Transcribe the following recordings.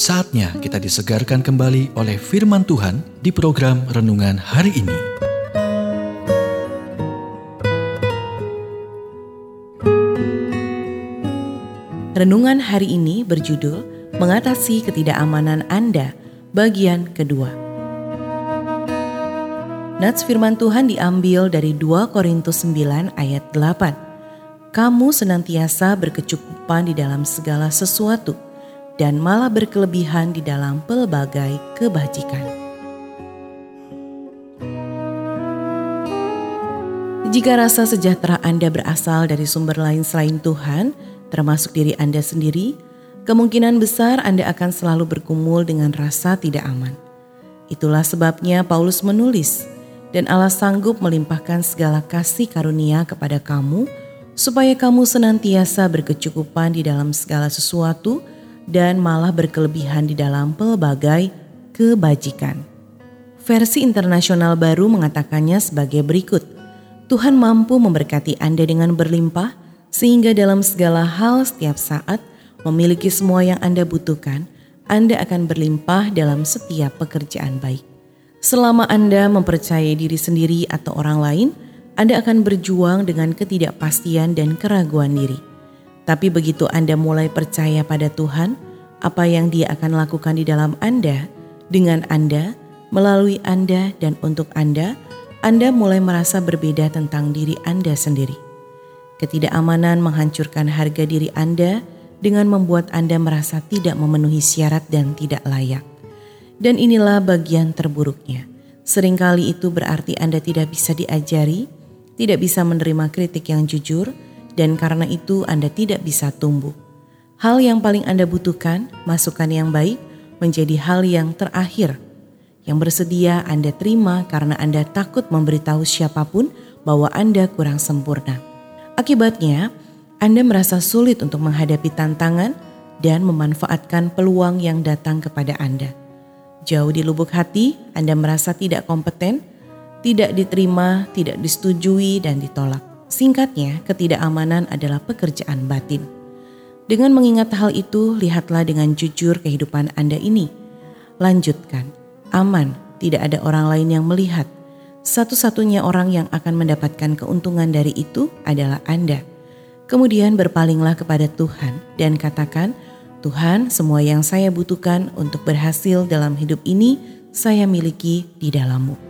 Saatnya kita disegarkan kembali oleh firman Tuhan di program renungan hari ini. Renungan hari ini berjudul Mengatasi Ketidakamanan Anda, bagian kedua. Nats firman Tuhan diambil dari 2 Korintus 9 ayat 8. Kamu senantiasa berkecukupan di dalam segala sesuatu, dan malah berkelebihan di dalam pelbagai kebajikan. Jika rasa sejahtera Anda berasal dari sumber lain selain Tuhan, termasuk diri Anda sendiri, kemungkinan besar Anda akan selalu bergumul dengan rasa tidak aman. Itulah sebabnya Paulus menulis, dan Allah sanggup melimpahkan segala kasih karunia kepada kamu, supaya kamu senantiasa berkecukupan di dalam segala sesuatu, dan malah berkelebihan di dalam pelbagai kebajikan. Versi internasional baru mengatakannya sebagai berikut. Tuhan mampu memberkati Anda dengan berlimpah sehingga dalam segala hal setiap saat memiliki semua yang Anda butuhkan, Anda akan berlimpah dalam setiap pekerjaan baik. Selama Anda mempercayai diri sendiri atau orang lain, Anda akan berjuang dengan ketidakpastian dan keraguan diri. Tapi begitu Anda mulai percaya pada Tuhan, apa yang Dia akan lakukan di dalam Anda, dengan Anda, melalui Anda, dan untuk Anda, Anda mulai merasa berbeda tentang diri Anda sendiri. Ketidakamanan menghancurkan harga diri Anda dengan membuat Anda merasa tidak memenuhi syarat dan tidak layak. Dan inilah bagian terburuknya. Seringkali itu berarti Anda tidak bisa diajari, tidak bisa menerima kritik yang jujur, dan karena itu Anda tidak bisa tumbuh. Hal yang paling Anda butuhkan, masukan yang baik, menjadi hal yang terakhir. Yang bersedia Anda terima karena Anda takut memberitahu siapa pun bahwa Anda kurang sempurna. Akibatnya, Anda merasa sulit untuk menghadapi tantangan dan memanfaatkan peluang yang datang kepada Anda. Jauh di lubuk hati, Anda merasa tidak kompeten, tidak diterima, tidak disetujui, dan ditolak. Singkatnya, ketidakamanan adalah pekerjaan batin. Dengan mengingat hal itu, lihatlah dengan jujur kehidupan Anda ini. Lanjutkan, aman, tidak ada orang lain yang melihat. Satu-satunya orang yang akan mendapatkan keuntungan dari itu adalah Anda. Kemudian berpalinglah kepada Tuhan dan katakan, Tuhan, semua yang saya butuhkan untuk berhasil dalam hidup ini, saya miliki di dalammu.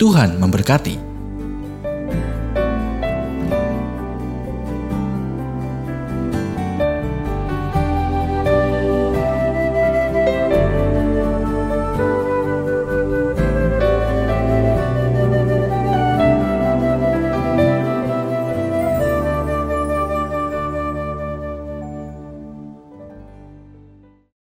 Tuhan memberkati.